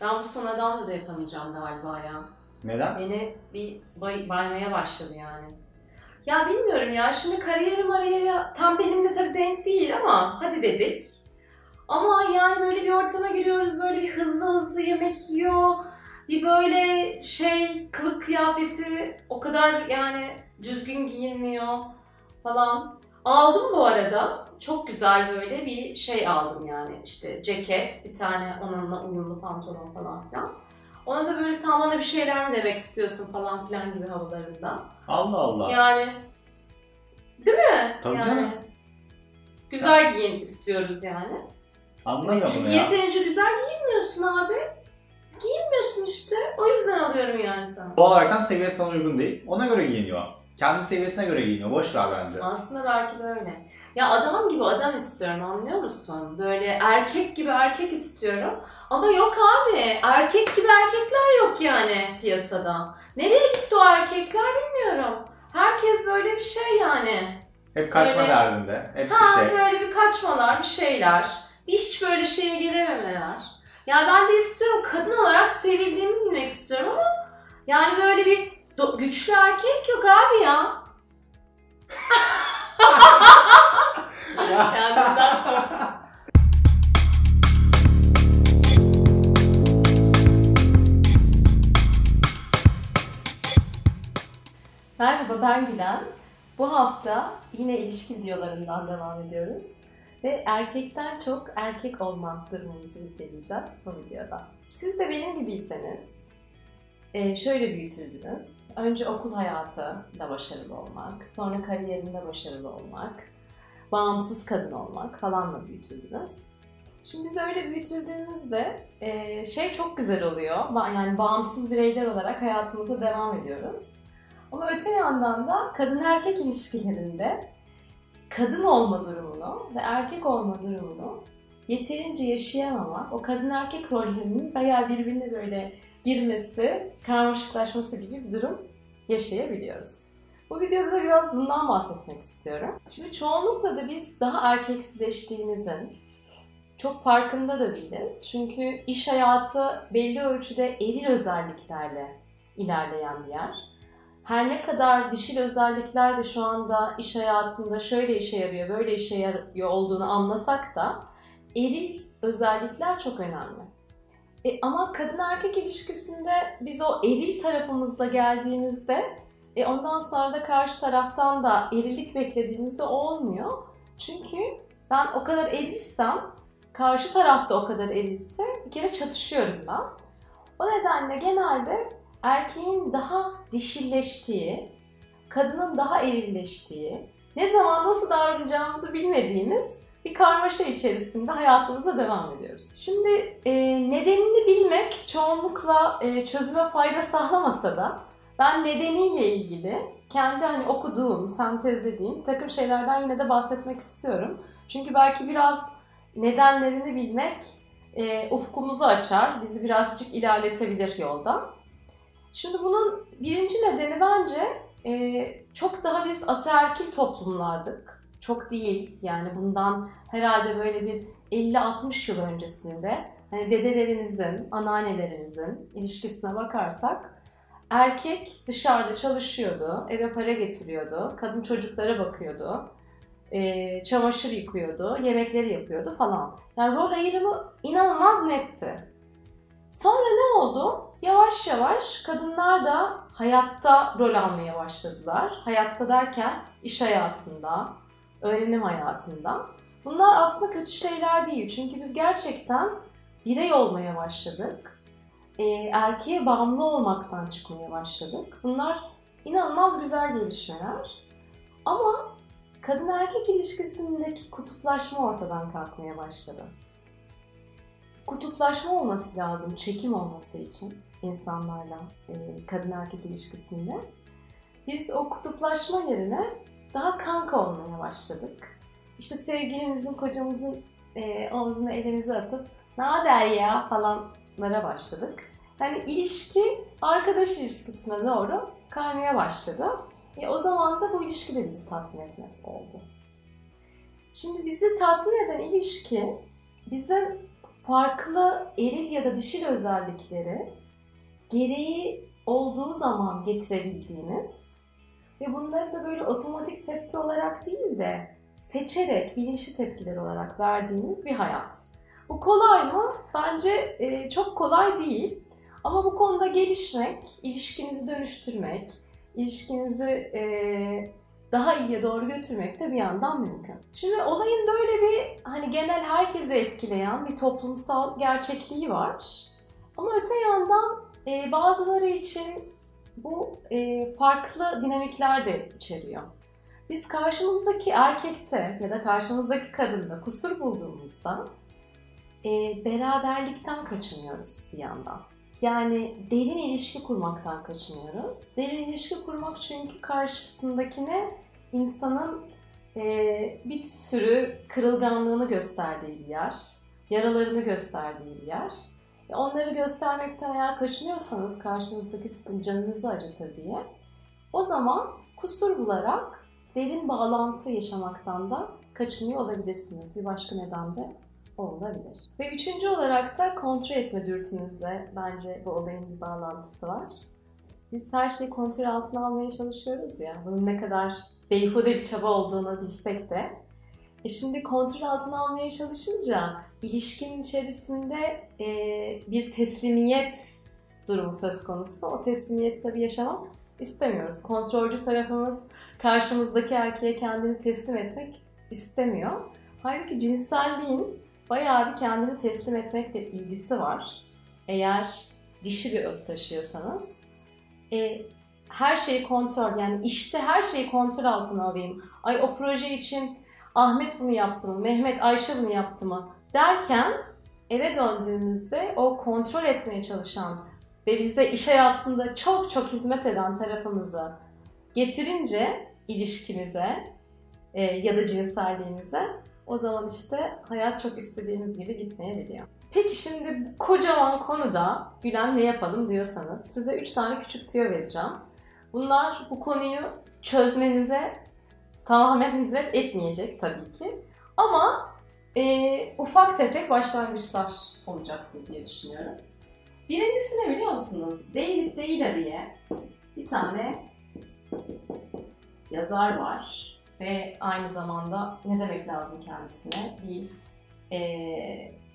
Ben bu son adamla da yapamayacağım galiba ya. Neden? Beni bir bay, baymaya başladı yani. Ya bilmiyorum ya şimdi kariyerim kariyeri tam benimle tabii denk değil ama hadi dedik. Ama yani böyle bir ortama giriyoruz böyle bir hızlı hızlı yemek yiyor. Bir böyle şey kılık kıyafeti o kadar yani düzgün giyinmiyor falan. Aldım bu arada. Çok güzel böyle bir şey aldım yani işte ceket, bir tane onunla uyumlu pantolon falan filan. Ona da böyle sen bana bir şeyler mi demek istiyorsun falan filan gibi havalarında. Allah Allah. Yani değil mi? Tabii yani, canım. Güzel giyin istiyoruz yani. Anlamıyorum Çünkü ya. yeterince güzel giyinmiyorsun abi. Giyinmiyorsun işte. O yüzden alıyorum yani sana. Doğal olarak seviyesi sana uygun değil. Ona göre giyiniyor. Kendi seviyesine göre giyiniyor. Boş ver bence. Aslında belki de öyle. Ya adam gibi adam istiyorum anlıyor musun? Böyle erkek gibi erkek istiyorum. Ama yok abi. Erkek gibi erkekler yok yani piyasada. Nereye gitti o erkekler bilmiyorum. Herkes böyle bir şey yani. Hep kaçma Öyle. derdinde. Hep Ha bir şey. böyle bir kaçmalar, bir şeyler. Hiç böyle şeye girememeler. Yani ben de istiyorum kadın olarak sevildiğimi bilmek istiyorum ama yani böyle bir do- güçlü erkek yok abi ya. Kendimden korktum. Merhaba ben Gülen. Bu hafta yine ilişki videolarından devam ediyoruz. Ve erkekten çok erkek olma durumumuzu inceleyeceğiz bu videoda. Siz de benim gibiyseniz e, şöyle büyütüldünüz. Önce okul hayatı da başarılı olmak, sonra kariyerinde başarılı olmak, bağımsız kadın olmak falanla büyütüldünüz. Şimdi biz öyle büyütüldüğümüzde e, şey çok güzel oluyor. Yani bağımsız bireyler olarak hayatımıza devam ediyoruz. Ama öte yandan da kadın erkek ilişkilerinde kadın olma durumunu ve erkek olma durumunu yeterince yaşayamamak, o kadın erkek rollerinin bayağı birbirine böyle girmesi, karmaşıklaşması gibi bir durum yaşayabiliyoruz. Bu videoda da biraz bundan bahsetmek istiyorum. Şimdi çoğunlukla da biz daha erkeksizleştiğimizin çok farkında da değiliz. Çünkü iş hayatı belli ölçüde eril özelliklerle ilerleyen bir yer her ne kadar dişil özellikler de şu anda iş hayatında şöyle işe yarıyor, böyle işe yarıyor olduğunu anlasak da eril özellikler çok önemli. E, ama kadın erkek ilişkisinde biz o eril tarafımızda geldiğimizde e, ondan sonra da karşı taraftan da erilik beklediğimizde olmuyor. Çünkü ben o kadar erilsem, karşı tarafta o kadar erilse bir kere çatışıyorum ben. O nedenle genelde erkeğin daha dişilleştiği, kadının daha erilleştiği, ne zaman nasıl davranacağımızı bilmediğimiz bir karmaşa içerisinde hayatımıza devam ediyoruz. Şimdi e, nedenini bilmek çoğunlukla e, çözüme fayda sağlamasa da ben nedeniyle ilgili kendi hani okuduğum, sentezlediğim takım şeylerden yine de bahsetmek istiyorum. Çünkü belki biraz nedenlerini bilmek e, ufkumuzu açar, bizi birazcık ilerletebilir yolda. Şimdi bunun birinci nedeni bence e, çok daha biz ataerkil toplumlardık. Çok değil yani bundan herhalde böyle bir 50-60 yıl öncesinde hani dedelerimizin, anneannelerimizin ilişkisine bakarsak erkek dışarıda çalışıyordu, eve para getiriyordu, kadın çocuklara bakıyordu, e, çamaşır yıkıyordu, yemekleri yapıyordu falan. Yani rol ayrımı inanılmaz netti. Sonra ne oldu? Yavaş yavaş kadınlar da hayatta rol almaya başladılar. Hayatta derken iş hayatında, öğrenim hayatında. Bunlar aslında kötü şeyler değil. Çünkü biz gerçekten birey olmaya başladık. Ee, erkeğe bağımlı olmaktan çıkmaya başladık. Bunlar inanılmaz güzel gelişmeler. Ama kadın erkek ilişkisindeki kutuplaşma ortadan kalkmaya başladı. Kutuplaşma olması lazım, çekim olması için insanlarla e, kadın erkek ilişkisinde. Biz o kutuplaşma yerine daha olmaya başladık. İşte sevgilimizin, kocamızın e, omzuna elimizi atıp ne haber ya falanlara başladık. Yani ilişki arkadaş ilişkisine doğru kaymaya başladı. E, o zaman da bu ilişki de bizi tatmin etmez oldu. Şimdi bizi tatmin eden ilişki bizim farklı eril ya da dişil özellikleri gereği olduğu zaman getirebildiğiniz ve bunları da böyle otomatik tepki olarak değil de seçerek bilinçli tepkiler olarak verdiğiniz bir hayat. Bu kolay mı? Bence e, çok kolay değil. Ama bu konuda gelişmek, ilişkinizi dönüştürmek, ilişkinizi e, daha iyiye doğru götürmek de bir yandan mümkün. Şimdi olayın böyle bir hani genel herkese etkileyen bir toplumsal gerçekliği var. Ama öte yandan e, bazıları için bu e, farklı dinamikler de içeriyor. Biz karşımızdaki erkekte ya da karşımızdaki kadında kusur bulduğumuzda e, beraberlikten kaçınıyoruz bir yandan. Yani derin ilişki kurmaktan kaçınıyoruz. Derin ilişki kurmak çünkü karşısındakine insanın e, bir sürü kırılganlığını gösterdiği bir yer, yaralarını gösterdiği bir yer. Onları göstermekten eğer kaçınıyorsanız karşınızdaki sizin canınızı acıtır diye o zaman kusur bularak derin bağlantı yaşamaktan da kaçınıyor olabilirsiniz. Bir başka neden de olabilir. Ve üçüncü olarak da kontrol etme dürtümüzle bence bu olayın bir bağlantısı var. Biz her şeyi kontrol altına almaya çalışıyoruz ya. Bunun ne kadar beyhude bir çaba olduğunu bilsek de. E şimdi kontrol altına almaya çalışınca ilişkinin içerisinde e, bir teslimiyet durumu söz konusu. O teslimiyeti tabii yaşamak istemiyoruz. Kontrolcü tarafımız karşımızdaki erkeğe kendini teslim etmek istemiyor. Halbuki cinselliğin bayağı bir kendini teslim etmekle ilgisi var. Eğer dişi bir öz taşıyorsanız. E, her şeyi kontrol yani işte her şeyi kontrol altına alayım. Ay o proje için Ahmet bunu yaptı mı, Mehmet Ayşe bunu yaptı mı derken eve döndüğümüzde o kontrol etmeye çalışan ve bizde iş hayatında çok çok hizmet eden tarafımızı getirince ilişkimize e, ya da cinselliğimize o zaman işte hayat çok istediğiniz gibi gitmeyebiliyor. Peki şimdi bu kocaman konuda Gülen ne yapalım diyorsanız size 3 tane küçük tüyo vereceğim. Bunlar bu konuyu çözmenize tamamen hizmet etmeyecek tabii ki. Ama e, ufak tefek başlangıçlar olacak diye düşünüyorum. Birincisi ne biliyor musunuz? David Deida diye bir tane yazar var ve aynı zamanda ne demek lazım kendisine değil. E,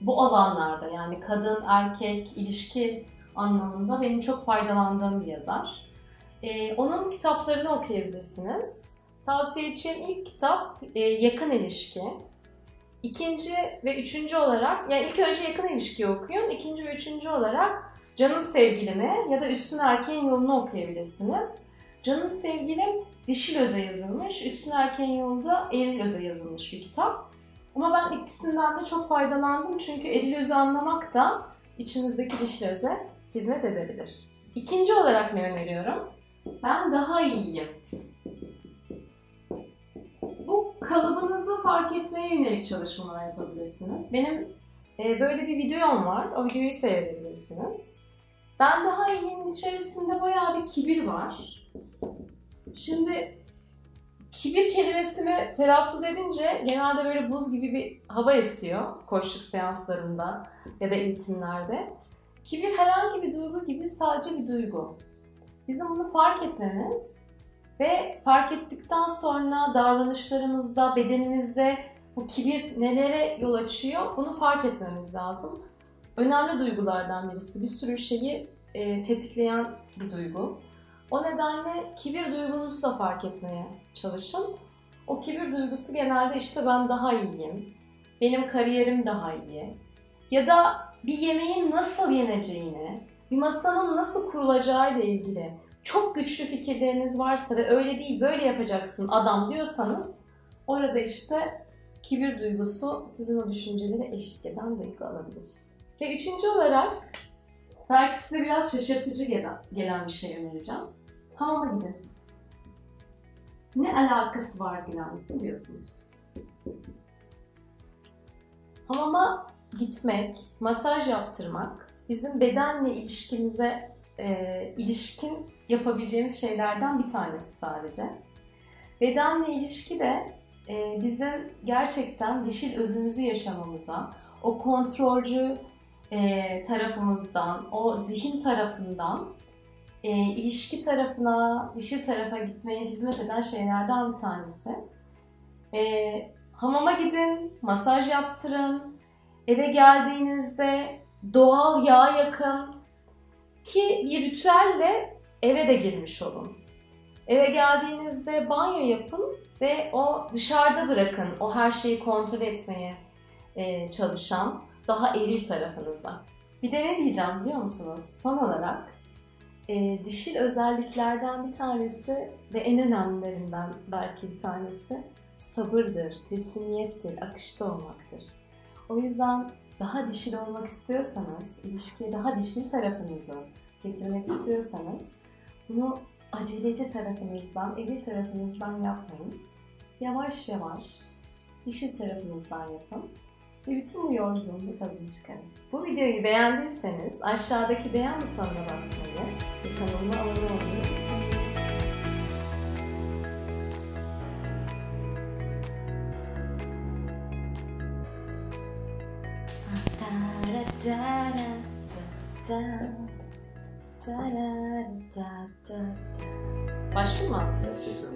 bu alanlarda yani kadın erkek ilişki anlamında benim çok faydalandığım bir yazar. E, onun kitaplarını okuyabilirsiniz. Tavsiye edeceğim ilk kitap e, Yakın İlişki. İkinci ve üçüncü olarak, yani ilk önce yakın ilişkiyi okuyun. İkinci ve üçüncü olarak Canım Sevgilimi ya da Üstün Erkeğin Yolunu okuyabilirsiniz. Canım Sevgilim dişil öze yazılmış, Üstün Erkeğin Yolunda eril öze yazılmış bir kitap. Ama ben ikisinden de çok faydalandım çünkü eril özü anlamak da içimizdeki dişil öze hizmet edebilir. İkinci olarak ne öneriyorum? Ben daha iyiyim. Kalıbınızı fark etmeye yönelik çalışmalar yapabilirsiniz. Benim e, böyle bir videom var. O videoyu seyredebilirsiniz. Ben daha iyiyim içerisinde bayağı bir kibir var. Şimdi kibir kelimesini telaffuz edince genelde böyle buz gibi bir hava esiyor koçluk seanslarında ya da eğitimlerde. Kibir herhangi bir duygu gibi sadece bir duygu. Bizim bunu fark etmemiz ve fark ettikten sonra davranışlarımızda, bedenimizde bu kibir nelere yol açıyor bunu fark etmemiz lazım. Önemli duygulardan birisi. Bir sürü şeyi e, tetikleyen bir duygu. O nedenle kibir duygunuzu da fark etmeye çalışın. O kibir duygusu genelde işte ben daha iyiyim, benim kariyerim daha iyi ya da bir yemeğin nasıl yeneceğini, bir masanın nasıl kurulacağı ile ilgili çok güçlü fikirleriniz varsa ve öyle değil böyle yapacaksın adam diyorsanız orada işte kibir duygusu sizin o düşünceleri eşlik eden duygu alabilir. Ve üçüncü olarak belki size biraz şaşırtıcı gelen, gelen bir şey önereceğim. Hamama gidin. Ne alakası var Gülen biliyorsunuz. Hamama gitmek, masaj yaptırmak bizim bedenle ilişkimize e, ilişkin yapabileceğimiz şeylerden bir tanesi sadece. Bedenle ilişki de e, bizim gerçekten dişil özümüzü yaşamamıza, o kontrolcü e, tarafımızdan, o zihin tarafından e, ilişki tarafına, dişil tarafa gitmeye hizmet eden şeylerden bir tanesi. E, hamama gidin, masaj yaptırın, eve geldiğinizde doğal yağ yakın ki bir ritüelle eve de girmiş olun. Eve geldiğinizde banyo yapın ve o dışarıda bırakın o her şeyi kontrol etmeye e, çalışan daha eril tarafınıza. Bir de ne diyeceğim biliyor musunuz? Son olarak e, dişil özelliklerden bir tanesi ve en önemlilerinden belki bir tanesi sabırdır, teslimiyettir, akışta olmaktır. O yüzden daha dişil olmak istiyorsanız, ilişkiye daha dişil tarafınızı getirmek istiyorsanız bunu aceleci tarafınızdan, eril tarafınızdan yapmayın. Yavaş yavaş dişil tarafınızdan yapın. Ve bütün bu yolculuğun da tadını çıkarın. Bu videoyu beğendiyseniz aşağıdaki beğen butonuna basmayı ve kanalıma abone olmayı unutmayın. Başlayayım mı? Tamam.